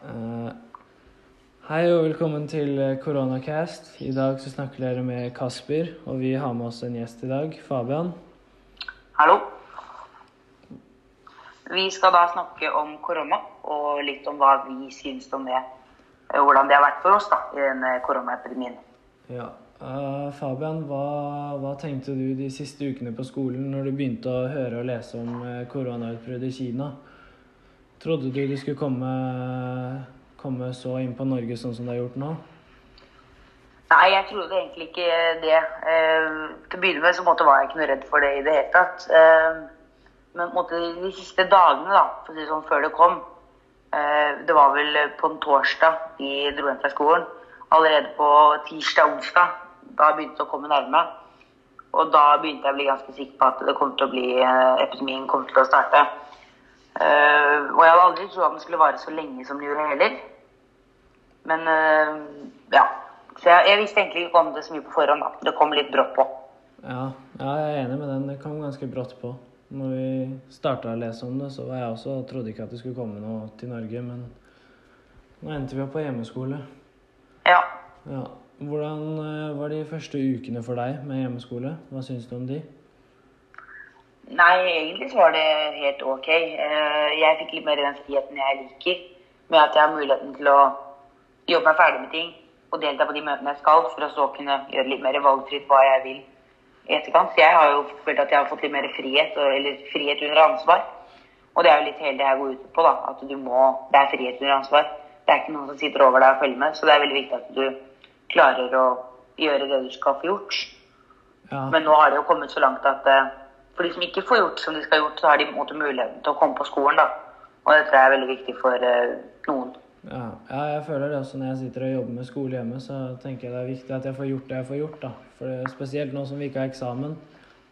Eh, hei og velkommen til eh, Koronacast. I dag så snakker dere med Kasper, og vi har med oss en gjest i dag, Fabian. Hallo. Vi skal da snakke om korona, og litt om hva vi syns om det. eh, Hvordan det har vært for oss da, i denne koronaepidemien. Ja. Uh, Fabian, hva, hva tenkte du de siste ukene på skolen når du begynte å høre og lese om eh, koronautbruddet i Kina? Trodde du du skulle komme, komme så inn på Norge sånn som du har gjort nå? Nei, jeg trodde egentlig ikke det. Eh, til å begynne med så måtte, var jeg ikke noe redd for det i det hele tatt. Eh, men måte, de siste dagene, da, for å si sånn, før det kom eh, Det var vel på en torsdag vi dro hjem fra skolen. Allerede på tirsdag-onsdag, da begynte det å komme nærme. Og da begynte jeg å bli ganske sikker på at det kom til å bli, epidemien kom til å starte. Eh, og jeg hadde aldri trodd at den skulle vare så lenge som den gjorde heller. Men uh, ja. Så jeg, jeg visste egentlig ikke om det så mye på forhånd. da. Det kom litt brått på. Ja, ja, jeg er enig med den. Det kom ganske brått på. Når vi starta å lese om det, så var jeg også trodde ikke at det skulle komme noe til Norge, men nå endte vi opp på hjemmeskole. Ja. Ja. Hvordan eh, var de første ukene for deg med hjemmeskole? Hva syns du om de? Nei, egentlig så var det helt ok. Eh, Jeg fikk litt mer den friheten jeg liker, med at jeg har muligheten til å jobbe meg ferdig med ting og delta på de møtene jeg skal, for å så kunne gjøre litt mer valgfritt hva jeg vil i etterkant. Så jeg har jo følt at jeg har fått litt mer frihet, eller frihet under ansvar. Og det er jo litt hele det jeg går ut på, da. At du må Det er frihet under ansvar. Det er ikke noen som sitter over deg og følger med, så det er veldig viktig at du klarer å gjøre det du skal få gjort. Ja, Men nå har det jo kommet så langt at eh, for de som ikke får gjort som de skal gjort, så har de måte muligheten til å komme på skolen. da. Og det tror jeg er veldig viktig for eh, noen. ja, ja, jeg føler det også når jeg sitter og jobber med skole hjemme, så tenker jeg det er viktig at jeg får gjort det jeg får gjort, da. For det, spesielt nå som vi ikke har eksamen,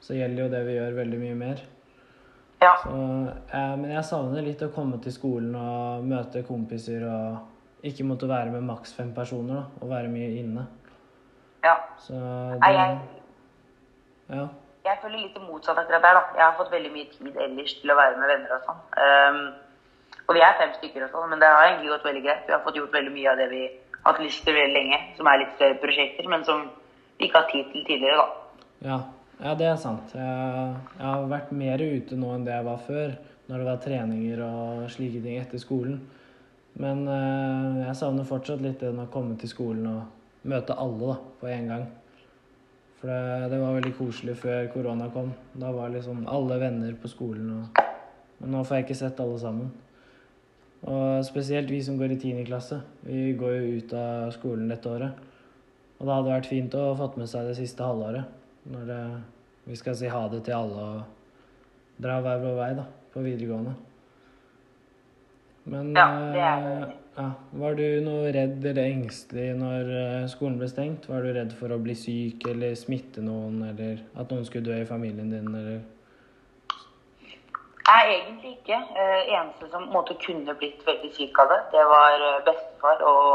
så gjelder jo det vi gjør, veldig mye mer. Ja. Så, eh, men jeg savner litt å komme til skolen og møte kompiser og ikke måtte være med maks fem personer, da, og være mye inne. ja. Så det jeg, Ja. Jeg føler litt motsatt akkurat der. da. Jeg har fått veldig mye tid ellers til å være med venner og sånn. Um, og vi er fem stykker og sånn, men det har egentlig gått veldig greit. Vi har fått gjort veldig mye av det vi har hatt lyst til veldig lenge, som er litt større prosjekter, men som vi ikke har tid til tidligere, da. Ja, ja det er sant. Jeg, jeg har vært mer ute nå enn det jeg var før, når det var treninger og slike ting etter skolen. Men eh, jeg savner fortsatt litt det å komme til skolen og møte alle da, på en gang. For det, det var veldig koselig før korona kom. Da var liksom alle venner på skolen. Og, men nå får jeg ikke sett alle sammen. Og spesielt vi som går i 10. klasse. Vi går jo ut av skolen dette året. Og det hadde vært fint å fått med seg det siste halvåret. Når det, vi skal si ha det til alle og dra hver vår vei da, på videregående. Men Ja, det er eh. Ja, var du noe redd eller engstelig når eh, skolen ble stengt? Var du redd for å bli syk eller smitte noen, eller at noen skulle dø i familien din, eller Nei, egentlig ikke. Eh, eneste som måte kunne blitt veldig syk av det, det var eh, bestefar og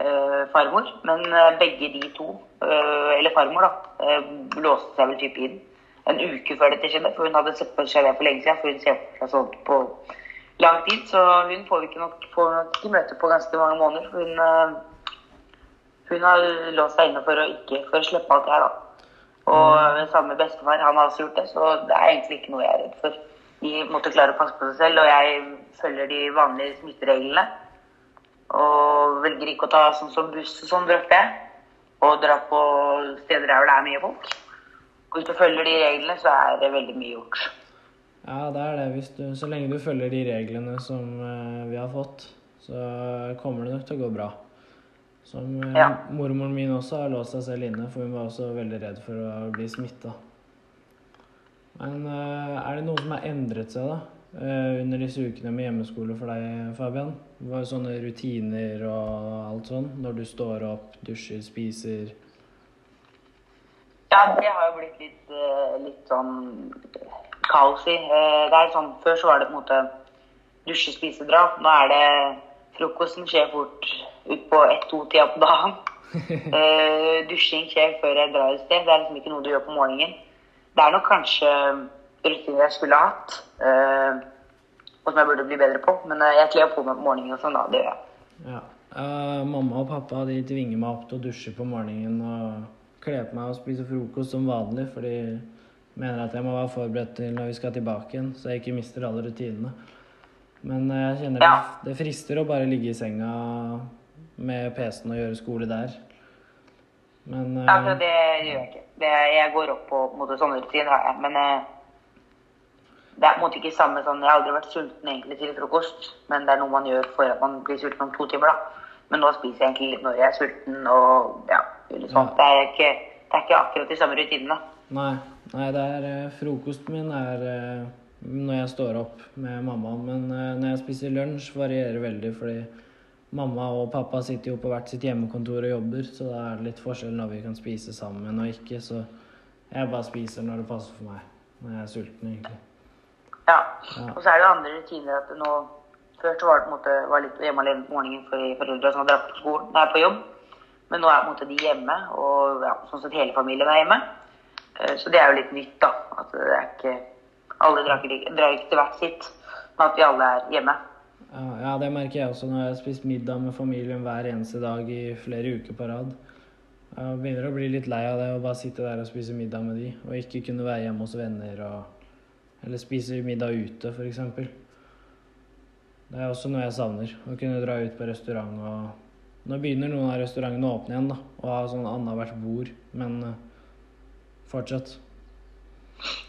eh, farmor. Men eh, begge de to, eh, eller farmor, da, låste seg vel type inn en uke før dette skjedde. For hun hadde sett på seg for lenge siden, for hun ser for seg sånt på lang tid. Så hun får vi ikke nok får nok ikke møte på ganske mange måneder. For hun, eh, hun har låst seg inne for å ikke for å slippe alt det her, da. Og den samme bestefar, han har også gjort det, så det er egentlig ikke noe jeg er redd for. De måtte klare å passe på seg selv, og jeg følger de vanlige smittereglene. Og velger ikke å ta sånn som buss og sånn, drøfter jeg. Og dra på steder der hvor det er mye folk. Og hvis du følger de reglene, så er det veldig mye gjort. Ja, det er det. Du, så lenge du følger de reglene som eh, vi har fått, så kommer det nok til å gå bra. Som eh, Ja. mormoren min også har låst seg selv inne, for hun var også veldig redd for å bli smitta. Men eh, er det noe som har endret seg da, under disse ukene med hjemmeskole for deg, Fabian? Hva er sånne rutiner og alt sånn? Når du står opp, dusjer, spiser Ja, det har jo blitt litt, litt sånn kaos i. Eh, Det er sånn, Før så var det på en måte dusje, spise, dra. Nå er det frokosten skjer fort utpå ett-to-tida på dagen. Uh, dusjing skjer før jeg drar et sted. Det er liksom ikke noe du gjør på morgenen. Det er nok kanskje rutiner jeg skulle hatt. uh, og som jeg burde bli bedre på. Men uh, jeg kler på meg på morgenen og sånn, da. Det gjør jeg. Ja. Mamma og pappa de tvinger meg opp til å dusje på morgenen og kle på meg og spise frokost som vanlig, for de mener at jeg må være forberedt til når vi skal tilbake igjen, så jeg ikke mister alle rutinene. Men eh, jeg kjenner Ja. det, det frister å bare ligge i senga med PC-en og gjøre skole der. Men uh, Altså, det gjør jeg ikke. Det, jeg går opp på måte, sånne rutiner, har jeg. Men uh, det er på en måte ikke samme sånn Jeg har aldri vært sulten egentlig til frokost, men det er noe man gjør for at man blir sulten om to timer, da. Men nå spiser jeg egentlig litt når jeg er sulten og ja, litt sånt. Ja. Det, er ikke, det er ikke akkurat de samme rutinene. Nei, nei det er eh, frokosten min er eh, når jeg står opp med mamma. Men eh, når jeg spiser lunsj, varierer veldig fordi mamma og pappa sitter jo på hvert sitt hjemmekontor og jobber, så da er det litt forskjell når vi kan spise sammen og ikke. Så jeg bare spiser når det passer for meg. Når jeg er sulten, egentlig. Ja. Ja. Og så er det andre rutiner at nå Før så var det på en måte var litt hjemme alene på morgenen for foreldre som hadde dratt på skolen, nei, på jobb. Men nå er på en måte de hjemme, og ja, sånn sett hele familien er hjemme. Eh, Så det er jo litt nytt, da. At det er ikke Alle drar ikke, drar ikke til hvert sitt, men at vi alle er hjemme. Ja, det merker jeg også når jeg har spist middag med familien hver eneste dag i flere uker på rad. Jeg begynner å bli litt lei av det å bare sitte der og spise middag med de, og ikke kunne være hjemme hos venner og Eller spise middag ute, f.eks. Det er også noe jeg savner. Å kunne dra ut på restaurant og Nå begynner noen av restaurantene å åpne igjen, da, og ha sånn annethvert bord, men fortsatt.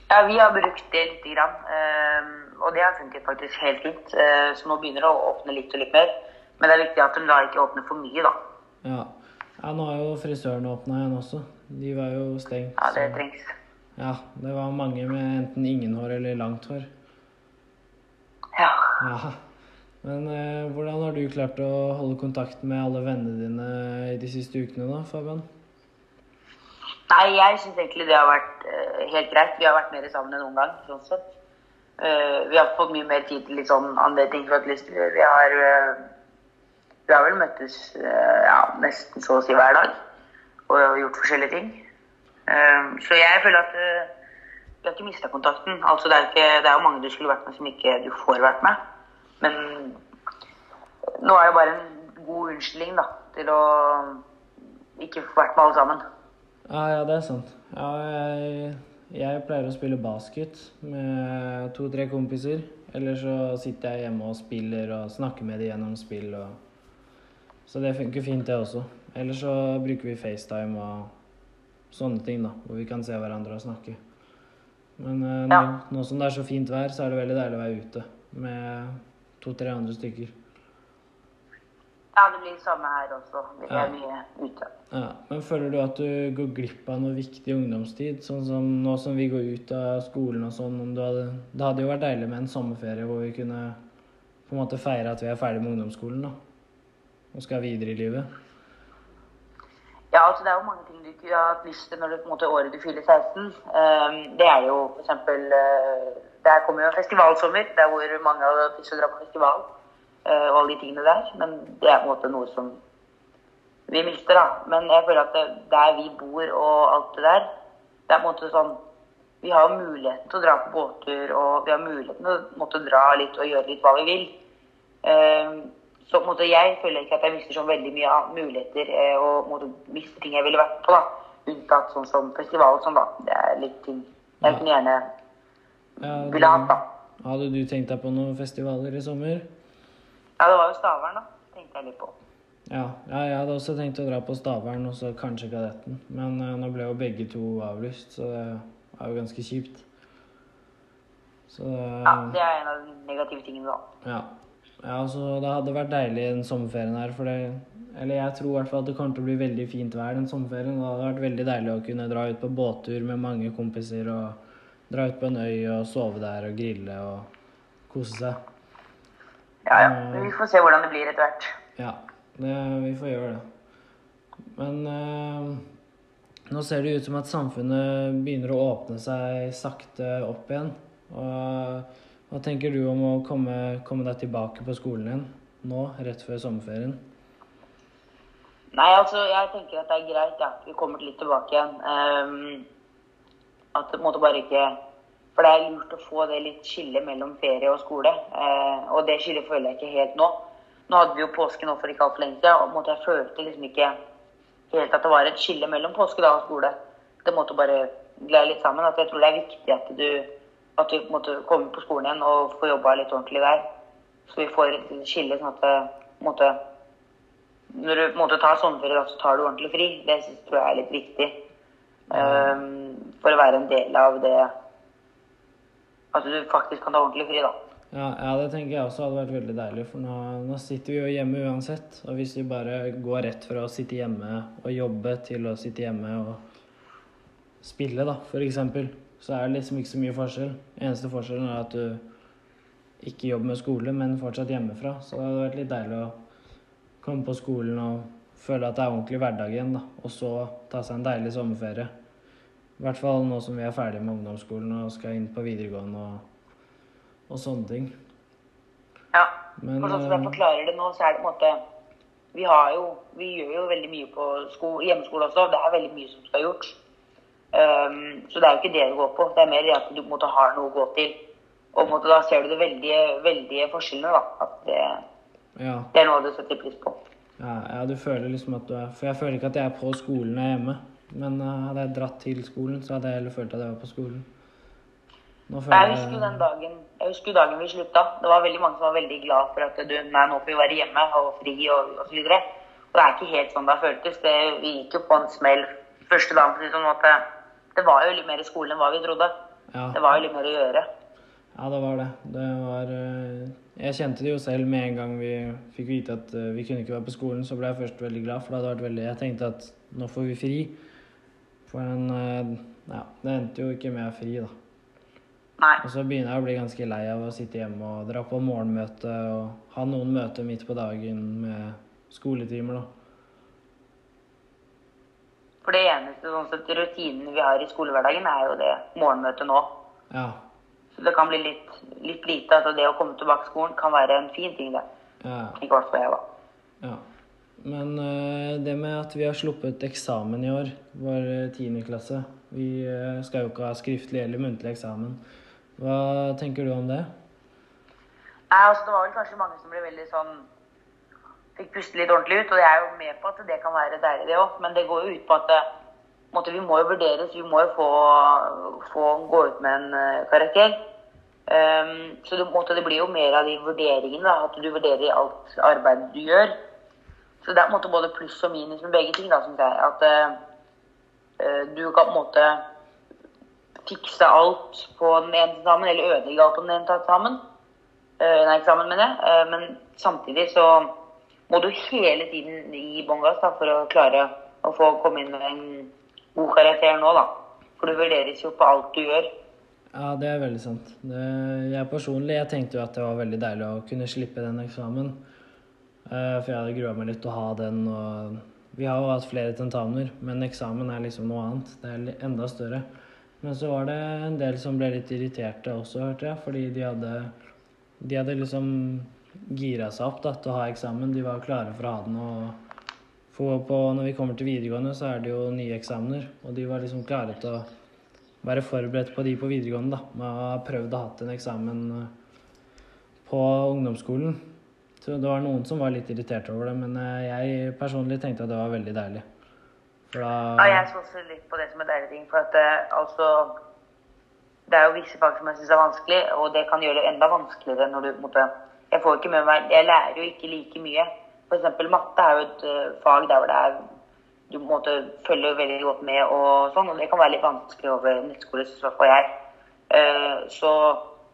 Ja, vi har brukt det lite grann, eh, og det har funket faktisk helt fint. Eh, Så nå begynner det å åpne litt og litt mer. Men det er viktig at de da ikke åpner for mye, da. Ja. ja, nå har jo frisørene åpna igjen også. De var jo stengt. Ja, det så- trengs. Ja, det var mange med enten ingen hår eller langt hår. Ja. Ja. Men eh, hvordan har du klart å holde kontakt med alle vennene dine i de siste ukene da, Fabian? Nei, jeg syns egentlig det har vært uh, helt greit. Vi har vært mer sammen enn noen gang. sånn sett. Uh, vi har fått mye mer tid til litt sånn andre ting for at lyst. Vi har, uh, vi har vel møttes ja, nesten så å si hver dag og gjort forskjellige ting. Så jeg føler at vi har ikke mista kontakten. Altså, det, er ikke, det er jo mange du skulle vært med som ikke du får vært med. Men nå er det bare en god unnskyldning da, til å ikke få vært med alle sammen. Ja, ja, det er sant. Ja, jeg, jeg pleier å spille basket med to-tre kompiser. Eller så sitter jeg hjemme og spiller og snakker med dem gjennom spill. Og... Så det funker fint, det også. Eller så bruker vi FaceTime og sånne ting, da. Hvor vi kan se hverandre og snakke. Men eh, nå, nå som det er så fint vær, så er det veldig deilig å være ute med to-tre andre stykker. Ja, det blir samme her også. Ja. er mye ute. Ja, men føler du at du går glipp av noe viktig ungdomstid? Sånn som nå som vi går ut av skolen og sånn. Om du hadde, det hadde jo vært deilig med en sommerferie hvor vi kunne på en måte feire at vi er ferdig med ungdomsskolen da. Og skal videre i livet. Ja, altså det er jo mange ting du ikke har hatt lyst til når det på en måte året du fyller 16. Um, det er jo for eksempel eh, Der kommer jo festivalsommer, der hvor mange har hatt lyst til å dra på festival. Eh, og alle de tingene der. Men det er på en måte noe som vi mister, da. Men jeg føler at det, der vi bor og alt det der, det er på en måte sånn Vi har muligheten til å dra på båttur, og vi har muligheten til å måtte dra litt og gjøre litt hva vi vil. Ehm, så på en måte jeg føler ikke at jeg mister så veldig mye av muligheter eh, og måte mister ting jeg ville vært på. da. Unntatt sånn som festival og sånn, da. Det er litt ting jeg kunne gjerne ville hatt, da. Hadde du tenkt deg på noen festivaler i sommer? Ja, det var jo Stavern, da. Tenkte jeg litt på. Ja, ja jeg hadde også tenkt å dra på Stavern og så kanskje Kadetten. Men uh, nå ble jo begge to avlyst, så det er jo ganske kjipt. Så Ja, Det er en av de negative tingene, da. Ja. ja så det hadde vært deilig den sommerferien her, for det Eller jeg tror i hvert fall at det kommer til å bli veldig fint vær den sommerferien. Det hadde vært veldig deilig å kunne dra ut på båttur med mange kompiser og dra ut på en øy og sove der og grille og kose seg. Ja, ja. Men vi får se hvordan det blir etter hvert. Ja, det, vi får gjøre det. Men eh, nå ser det ut som at samfunnet begynner å åpne seg sakte opp igjen. Og hva tenker du om å komme, komme deg tilbake på skolen igjen nå, rett før sommerferien? Nei, altså, jeg tenker at det er greit ja, vi kommer litt tilbake igjen. Um, at det på en måte bare ikke For det er lurt å få det litt skille mellom ferie og skole. Eh, og det skillet føler jeg ikke helt nå. Nå hadde vi jo påske nå for ikke altfor lenge siden, og måtte jeg følte liksom ikke helt at det var et skille mellom påskedag og skole. Det måtte bare glede litt sammen. At jeg tror det er viktig at du, at du måtte komme på skolen igjen og få jobba litt ordentlig der. Så vi får et skille sånn at det måtte Når du måtte ta sommerferie, så tar du ordentlig fri. Det synes, tror jeg er litt viktig. Um, for å være en del av det At du faktisk kan ta ordentlig fri, da. Ja, ja, det tenker jeg også hadde vært veldig deilig, for nå, nå, sitter vi jo hjemme uansett. Og hvis vi bare går rett fra å sitte hjemme og jobbe til å sitte hjemme og spille, da, f.eks., så er det liksom ikke så mye forskjell. Eneste forskjellen er at du ikke jobber med skole, men fortsatt hjemmefra. Så det hadde vært litt deilig å komme på skolen og føle at det er ordentlig hverdag igjen, da. Og så ta seg en deilig sommerferie. I hvert fall nå som vi er ferdig med ungdomsskolen og skal inn på videregående og, og sånne ting. Ja. Men, for sånn som jeg forklarer det nå, så er det på en måte Vi har jo Vi gjør jo veldig mye på skole, hjemmeskole også. Det er veldig mye som skal gjort. Um, så det er jo ikke det det går på. Det er mer det at du på en måte har noe å gå til. Og på en måte da ser du det veldige, veldige forskjellene, da. At det, ja. det er noe du setter pris på. Ja, ja, du føler liksom at du er For jeg føler ikke at jeg er på skolen jeg er hjemme. Men uh, hadde jeg dratt til skolen, så hadde jeg heller følt at jeg var på skolen. jeg husker den dagen jeg husker dagen vi slutta. Det var veldig mange som var veldig glad for at du nei, nå får vi være hjemme og fri og, og så videre. Og det er ikke helt sånn det har føltes. Det, vi gikk jo på en smell første dagen. Sånn at det, det, var jo litt mer i skolen enn hva vi trodde. Ja. Det var jo litt mer å gjøre. Ja, det var det. Det var uh, Jeg kjente det jo selv med en gang vi fikk vite at uh, vi kunne ikke være på skolen, så ble jeg først veldig glad, for det hadde vært veldig Jeg tenkte at nå får vi fri. For den eh, Ja, det endte jo ikke med fri, da. Nei. Og så begynner jeg å bli ganske lei av å sitte hjemme og dra på morgenmøte og ha noen møter midt på dagen med skoletimer, da. For det eneste sånn sett, rutinen vi har i skolehverdagen, er jo det morgenmøtet nå. Ja. Så det kan bli litt, litt lite. Altså det å komme tilbake til skolen kan være en fin ting, det. Ja. Ikke hvert fall jeg, da. Ja. Men uh, det med at vi har sluppet eksamen i år, vår tiendeklasse Vi uh, skal jo ikke ha skriftlig eller muntlig eksamen. Hva tenker du om det? Nei, altså Det var vel kanskje mange som ble veldig sånn Fikk puste litt ordentlig ut. Og jeg er jo med på at det kan være deilig, det òg. Men det går jo ut på at eh, måtte, vi må jo vurderes. Vi må jo få, få gå ut med en karakter. Um, så det, måtte, det blir jo mer av de vurderingene. Da, at du vurderer alt arbeidet du gjør. Så det er på en måte både pluss og minus med begge ting, da, syns jeg. At uh, du kan på en måte fikse alt på den ene eksamen, eller ødelegge alt på den ene eksamen. Uh, nei, eksamen, mener jeg. Uh, men samtidig så må du hele tiden gi bånn gass for å klare å få komme inn med en god karakter nå, da. For du vurderes jo på alt du gjør. Ja, det er veldig sant. Det, jeg personlig jeg tenkte jo at det var veldig deilig å kunne slippe den eksamen. Eh, for jeg hadde grua meg litt til å ha den. og Vi har jo hatt flere tentamener, men eksamen er liksom noe annet. Det er enda større. Men så var det en del som ble litt irriterte også, hørte jeg. Fordi de hadde, de hadde liksom gira seg opp da, til å ha eksamen. De var klare for å ha den. og for på, Når vi kommer til videregående, så er det jo nye eksamener. Og de var liksom klare til å være forberedt på de på videregående. da, Med å ha prøvd å ha en eksamen på ungdomsskolen. Så det var noen som var litt irritert over det, men eh, jeg personlig tenkte at det var veldig deilig. Da... Ja, jeg så også litt på det som er deilige ting. For at eh, altså Det er jo visse fag som jeg syns er vanskelig, og det kan gjøre det enda vanskeligere når du måtte Jeg får ikke med meg Jeg lærer jo ikke like mye. For eksempel matte er jo et uh, fag der hvor det er du måtte følge veldig godt med og sånn, og det kan være litt vanskelig over nettskole, så får jeg. Uh, så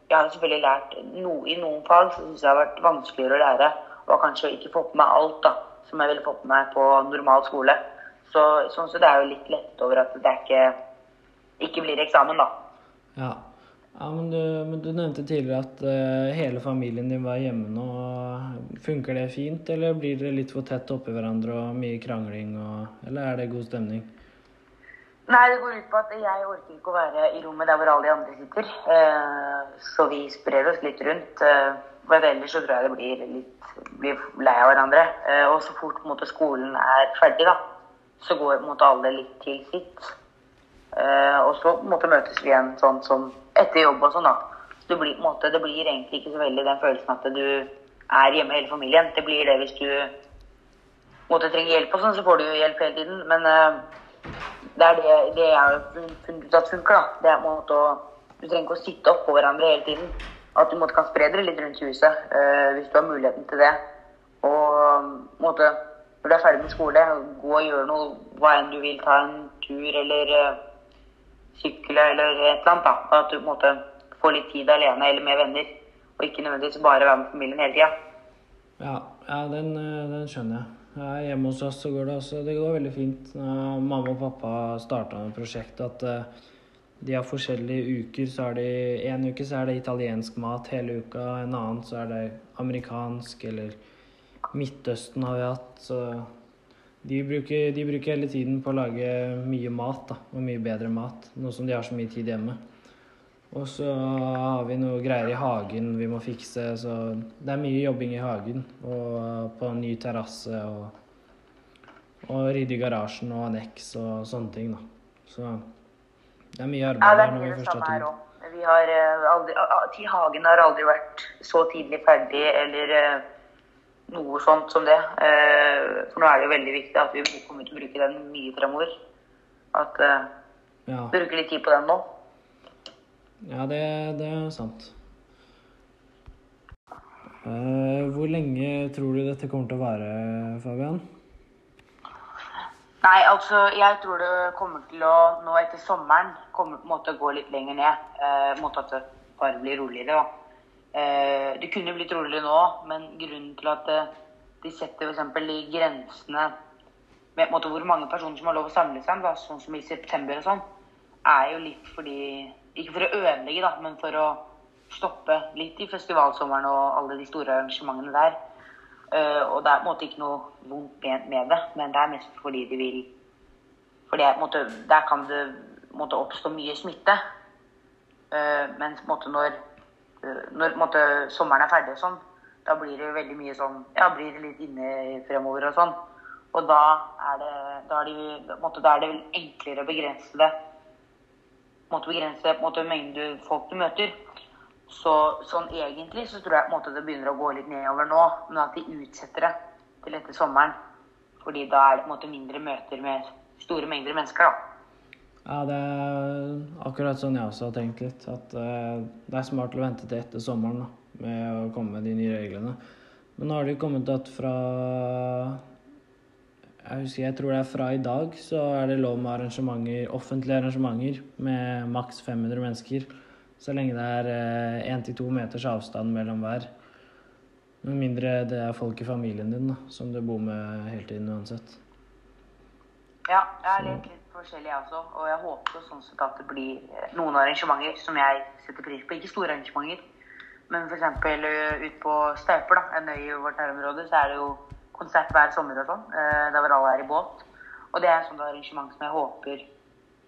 jeg har selvfølgelig lært noe i noen fag som syns jeg har vært vanskeligere å lære. Og kanskje ikke fått med alt da, som jeg ville fått med på normal skole. Så sånn sett er jeg jo litt lett over at det ikke, ikke blir eksamen, da. Ja. ja men, du, men, du, nevnte tidligere at uh, hele familien din var hjemme nå. Funker det fint, eller blir dere litt for tett oppi hverandre og mye krangling? Og, eller er det god stemning? Nei, det går ut på at jeg orker ikke å være i rommet der hvor alle de andre sitter. Eh, så vi sprer oss litt rundt. Eh, ellers så tror jeg det blir litt blir lei av hverandre. Eh, og så fort måte, skolen er ferdig, da, så går måte, alle litt til sitt. Eh, og så måte møtes vi igjen sånn som etter jobb og sånn, da. Det blir, måte, det blir egentlig ikke så veldig den følelsen at du er hjemme hele familien. Det blir det hvis du måtte trenge hjelp og sånn, så får du jo hjelp hele tiden. Men det er det, det jeg har funnet ut at funker, da. Det er en måte å Du trenger ikke å sitte oppå hverandre hele tiden. At du måtte kan spre dere litt rundt huset eh, hvis du har muligheten til det. Og måte, når du er ferdig med skole, gå og gjøre noe, hva enn du vil. Ta en tur eller eh, sykle eller et eller annet. da. At du måte får litt tid alene eller med venner. Og ikke nødvendigvis bare være med familien hele tida. Ja, ja den, eh, den skjønner jeg. Ja, hjemme hos oss så går det også det går veldig fint. Mamma og pappa starta med prosjektet at uh, de har forskjellige uker. Så er det En uke så er det italiensk mat hele uka, en annen så er det amerikansk eller Midtøsten har vi hatt. Så de bruker, de bruker hele tiden på å lage mye mat, da, og mye bedre mat. Nå som de har så mye tid hjemme. Og så har vi noe greier i hagen vi må fikse, så det er mye jobbing i hagen. Og på en ny terrasse og, og rydde i garasjen og anneks og sånne ting, da. Så det er mye arbeid Ja, det er mye det samme har her òg. Vi har eh, aldri, Hagen har aldri vært så tidlig ferdig eller eh, noe sånt som det. Eh, For nå er det jo veldig viktig at vi kommer til å bruke den mye fremover. At Ja, Bruke litt tid på den nå. Ja det, det er sant. Uh, hvor lenge tror du dette kommer til å vare, Fabian? Nei, altså, jeg tror det kommer til å nå etter sommeren kommer på en måte å gå litt lenger ned. Eh, på måte at det bare blir roligere, da. Uh, det kunne blitt roligere nå, men grunnen til at eh, de setter f.eks. de grensene med måte, hvor mange personer som har lov å samle seg, da, sånn som i september og sånn, er jo litt fordi Ikke for å ødelegge, da, men for å stoppe litt i festivalsommeren og alle de store arrangementene der. Eh, og det er på en måte ikke noe vondt med det, men det er mest fordi de vil For det på en måte, der kan det måte oppstå mye smitte. Uh, mens måte når, eh, når måte, sommeren er ferdig og sånn, da blir det veldig mye sånn Ja, blir det litt inne fremover og sånn. Og da er det, da er det, måte, da er det enklere å begrense det. Måte begrense måte, mengden folk du møter. Så sånn egentlig så tror jeg måte det begynner å gå litt nedover nå, men at de utsetter det til etter sommeren. Fordi da er det på en måte mindre møter med store mengder mennesker, da. Ja, det er akkurat sånn jeg også har tenkt litt. At uh, det er smart å vente til etter sommeren da, med å komme med de nye reglene. Men nå har det kommet at fra Jeg husker, jeg tror det er fra i dag så er det lov med arrangementer, offentlige arrangementer med maks 500 mennesker. Så lenge det er én til to meters avstand mellom hver. Med mindre det er folk i familien din da, som du bor med hele tiden uansett. Ja, jeg har lekt litt forskjellig jeg også, og jeg håper sånn sett at det blir eh, noen arrangementer som jeg setter pris på. Ikke store arrangementer, men f.eks. ut på Stauper, en øy i vårt nærområde, så er det jo konsert hver sommer og sånn, eh, der hvor alle er i båt. Og det er et sånt arrangement som jeg håper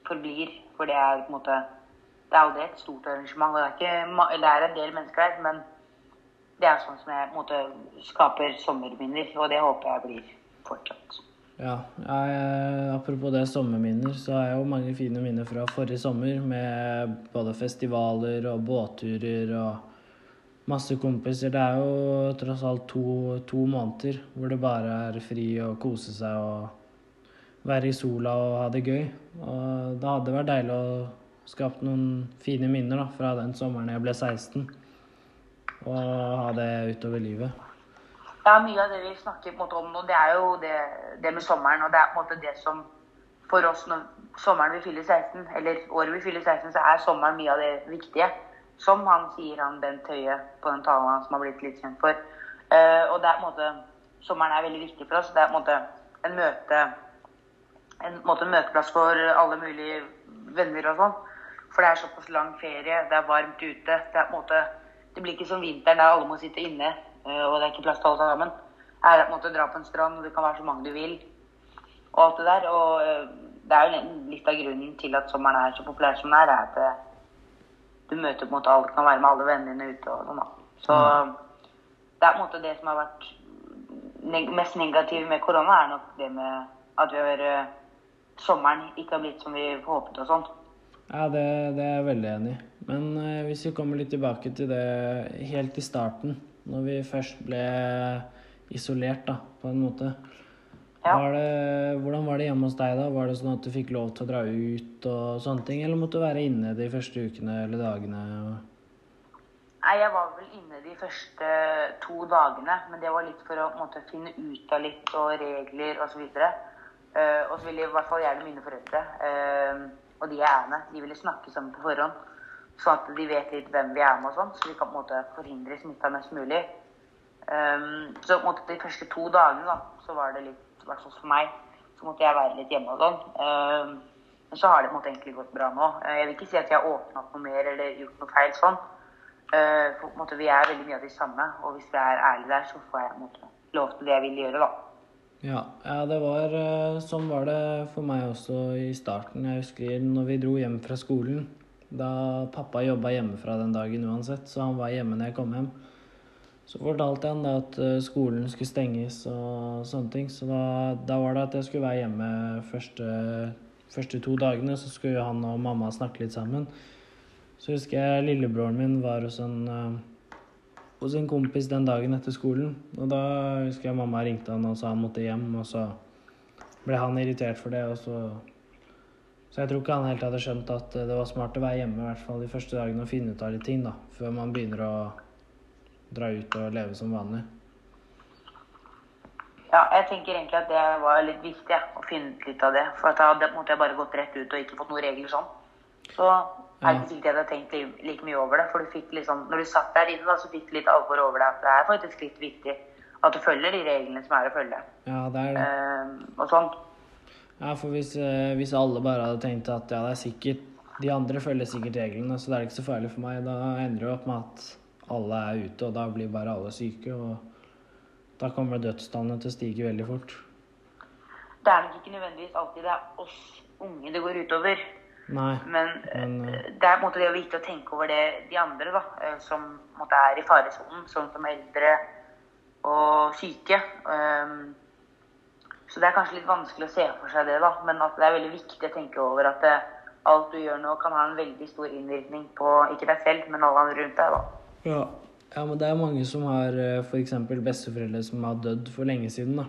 forblir, for det er på en måte Det er aldri et stort arrangement, og det er, ikke, det er en del mennesker her, men det er sånn som jeg på en måte skaper sommerminner, og det håper jeg blir fortsatt. Ja, jeg, apropos det sommerminner, så har jeg jo mange fine minner fra forrige sommer med både festivaler og båtturer og masse kompiser. Det er jo tross alt to, to måneder hvor det bare er fri å kose seg og være i sola og ha det gøy. Og det hadde vært deilig å skapt noen fine minner da, fra den sommeren jeg ble 16, og ha det utover livet. Ja, mye av det vi snakker på en måte om nå, det er jo det, det med sommeren. Og det er på en måte det som for oss når sommeren vi fyller 16, eller året vi fyller 16, så er sommeren mye av det viktige. Som han sier, han Bent Høie, på den talen han som har blitt litt kjent for. Uh, og det er en måte Sommeren er veldig viktig for oss. Det er en måte en møte en, måte, en møteplass for alle mulige venner og sånn. For det er såpass lang ferie, det er varmt ute. Det er en måte Det blir ikke som vinteren der alle må sitte inne, eh, og det er ikke plass til alle sammen. Det er en måte å dra på en strand, og det kan være så mange du vil. Og alt det der. Og eh, det er jo litt av grunnen til at sommeren er så populær som den er, er at du møter på en måte alle, kan være med alle vennene dine ute og sånn, da. Så det er på en måte det som har vært neg mest negativt med korona, er nok det med at vi har eh, sommeren ikke har blitt som vi håpet og sånn. Ja, det, det er jeg veldig enig i. Men eh, hvis vi kommer litt tilbake til det helt i starten, når vi først ble isolert, da, på en måte. Ja. Var det, hvordan var det hjemme hos deg da? Var det sånn at du fikk lov til å dra ut og sånne ting, eller måtte du være inne de første ukene eller dagene? Nei, jeg var vel inne de første to dagene, men det var litt for å måte, finne ut av litt og regler osv. Uh, og så ville i hvert fall gjerne mine foreldre, uh, og de jeg er med, de ville snakke sammen på forhånd. Sånn at de vet litt hvem vi er med og sånn, så vi kan på en måte forhindre smitta mest mulig. Um, så på en måte de første to dagene da, så var det litt, hvert fall for meg, så måtte jeg være litt hjemme og sånn. Um, men så har det på en måte egentlig gått bra nå. Uh, jeg vil ikke si at jeg har åpna opp noe mer eller gjort noe feil sånn. Uh, for måte vi er veldig mye av de samme, og hvis jeg er ærlig der, så får jeg måte lov til det jeg vil gjøre, da. Ja, ja, det var eh, Sånn var det for meg også i starten. Jeg husker når vi dro hjem fra skolen. Da pappa jobba hjemmefra den dagen uansett, så han var hjemme når jeg kom hjem. Så fortalte han da at eh, skolen skulle stenges og sånne ting. Så da, da var det at jeg skulle være hjemme første, første to dagene. Så skulle han og mamma snakke litt sammen. Så husker jeg lillebroren min var hos en, uh, hos en kompis den dagen etter skolen. Og da husker jeg mamma ringte han og sa han måtte hjem, og så ble han irritert for det. og så... Så jeg tror ikke han helt hadde skjønt at det var smart å være hjemme i hvert fall de første dagene og finne ut av litt ting, da. Før man begynner å dra ut og leve som vanlig. Ja, jeg tenker egentlig at det var litt viktig, ja, å finne ut litt av det. For da hadde måtte jeg bare gått rett ut og ikke fått noen regler sånn. Så er det ikke sikkert jeg hadde tenkt like, like mye over det. For du fikk liksom, når du satt der inne, da, så fikk du litt alvor over det. At det er faktisk litt viktig at du følger de reglene som er å følge. Ja, det er det. Eh, og sånn. Ja, for hvis, eh, hvis alle bare hadde tenkt at ja, det er sikkert De andre følger sikkert reglene, så det er ikke så farlig for meg. Da ender det jo opp med at alle er ute, og da blir bare alle syke. Og da kommer dødstallene til å stige veldig fort. Det er nok ikke nødvendigvis alltid det er oss unge det går utover. Nei. Men, eh, Men, eh, det er på en måte det å vite å tenke over det de andre da, eh, som måte, er i faresonen, sånn som eldre og syke. Um, så det er kanskje litt vanskelig å se for seg det, da. Men at det er veldig viktig å tenke over at det, alt du gjør nå, kan ha en veldig stor innvirkning på ikke deg selv, men alle andre rundt deg. da. Ja. ja, men det er mange som har f.eks. besteforeldre som har dødd for lenge siden. da.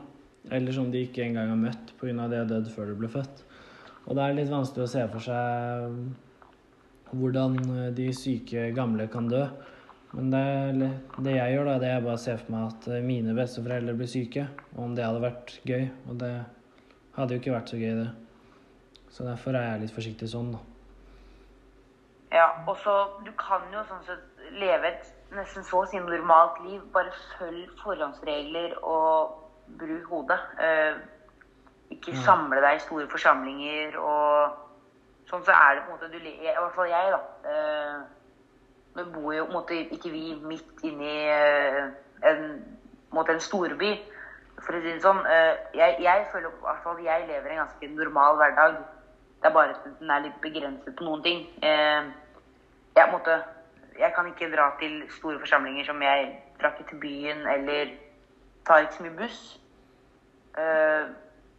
Eller som de ikke engang har møtt pga. de har dødd før de ble født. Og det er litt vanskelig å se for seg hvordan eh, de syke gamle kan dø. Men det, det jeg gjør, da, det er bare å se for meg at eh, mine besteforeldre blir syke. Og om det hadde vært gøy. Og det hadde jo ikke vært så gøy, det. Så derfor er jeg litt forsiktig sånn, da. Ja, og så Du kan jo sånn sett leve et nesten så å si normalt liv. Bare følg forhåndsregler og bruk hodet. Eh, ikke samle deg i store forsamlinger og Sånn så er det på en måte du. I hvert fall jeg, da. Eh, nå bor jo på en måte ikke vi midt inni eh, en, en, storby, for å si det sånn. Jeg, jeg føler i hvert fall jeg lever en ganske normal hverdag. Det er bare at den er litt begrenset på noen ting. Jeg, måtte, jeg kan ikke dra til store forsamlinger som jeg drar ikke til byen, eller tar ikke så mye buss. Eh,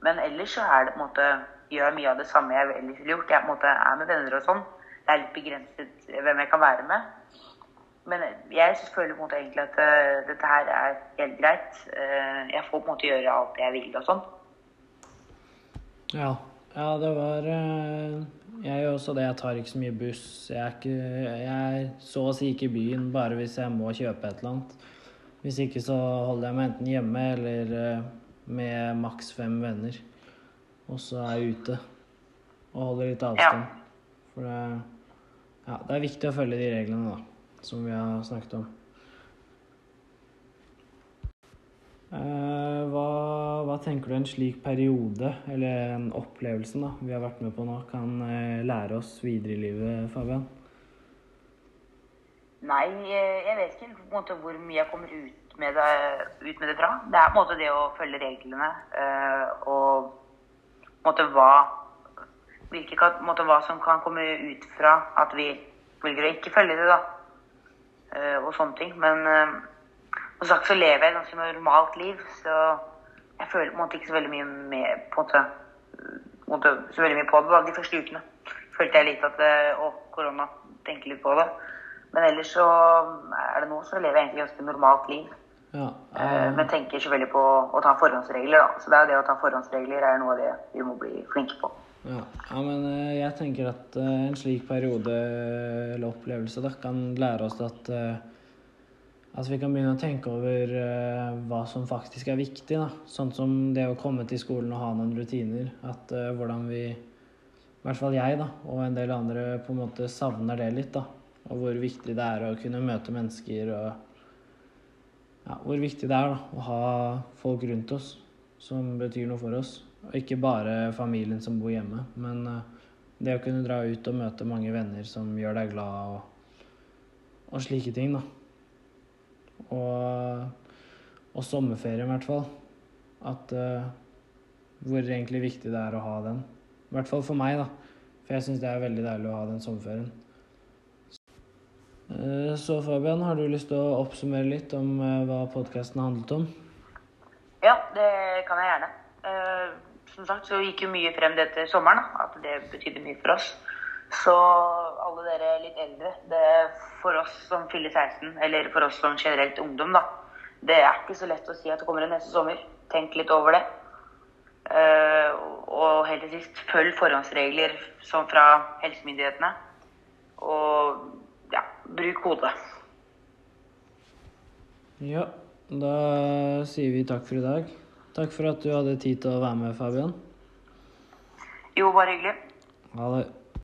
men ellers så er det på en måte gjør mye av det samme jeg ellers ville gjort. Jeg på en måte er med venner og sånn. Det er litt begrenset hvem jeg kan være med. Men jeg føler på en måte egentlig at eh, dette her er helt greit. Eh, jeg får på en måte gjøre alt jeg vil og sånn. Ja. ja, det var eh, Jeg gjør også det. Jeg tar ikke så mye buss. Jeg er, ikke, jeg er så å si ikke i byen bare hvis jeg må kjøpe et eller annet. Hvis ikke så holder jeg meg enten hjemme eller eh, med maks fem venner. Og så er jeg ute og holder litt avstand. For det, ja, det er viktig å følge de reglene, da, som vi har snakket om. Eh, hva, hva tenker du en slik periode, eller en opplevelse da, vi har vært med på nå, kan eh, lære oss videre i livet, Fabian? Nei, eh, jeg vet ikke på en måte hvor mye jeg kommer ut med det, ut med det fra. Det er på en måte det å følge reglene eh, og på en måte hva hvilke, på en måte, hva som kan komme ut fra at vi velger å ikke følge det, da. Eh, og sånne ting. Men eh, som sagt så lever jeg et ganske normalt liv, så jeg føler på en måte ikke så veldig mye med på en måte så veldig mye på det da, de første ukene. Følte jeg litt at eh, Å, korona. Tenker litt på det. Men ellers så er det nå så lever jeg egentlig ganske normalt liv. Ja, Eh, eh, Men tenker selvfølgelig på å ta forhåndsregler, da. Så det er jo det å ta forhåndsregler er noe av det vi må bli flinke på. ja. ja, men eh, jeg tenker at en slik periode eller opplevelse da, kan lære oss at at vi kan begynne å tenke over uh, hva som faktisk er viktig. da. Sånn som det å komme til skolen og ha noen rutiner. At uh, hvordan vi, i hvert fall jeg da, og en del andre, på en måte savner det litt. da. Og hvor viktig det er å kunne møte mennesker og ja, Hvor viktig det er da, å ha folk rundt oss som betyr noe for oss. Og ikke bare familien som bor hjemme, men uh, det å kunne dra ut og møte mange venner som gjør deg glad, og, og slike ting. da. Og, og sommerferien, i hvert fall. At uh, Hvor egentlig viktig det er å ha den. I hvert fall for meg, da. For jeg syns det er veldig deilig å ha den sommerferien. Eh, Så Fabian, har du lyst til å oppsummere litt om eh, hva podkasten handlet om? Ja, det kan jeg gjerne. Som sagt så gikk jo mye frem dette sommeren, da, at det betydde mye for oss. Så alle dere litt eldre, det for oss som fyller 16, eller for oss som generelt ungdom, da, det er ikke så lett å si at det kommer en neste sommer. Tenk litt over det. Eh, og helt til sist, følg forhåndsregler som fra helsemyndighetene. Og ja, bruk hodet. Ja, da sier vi takk for i dag. Takk for at du hadde tid til å være med, Fabian. Jo, bare hyggelig. Ha det.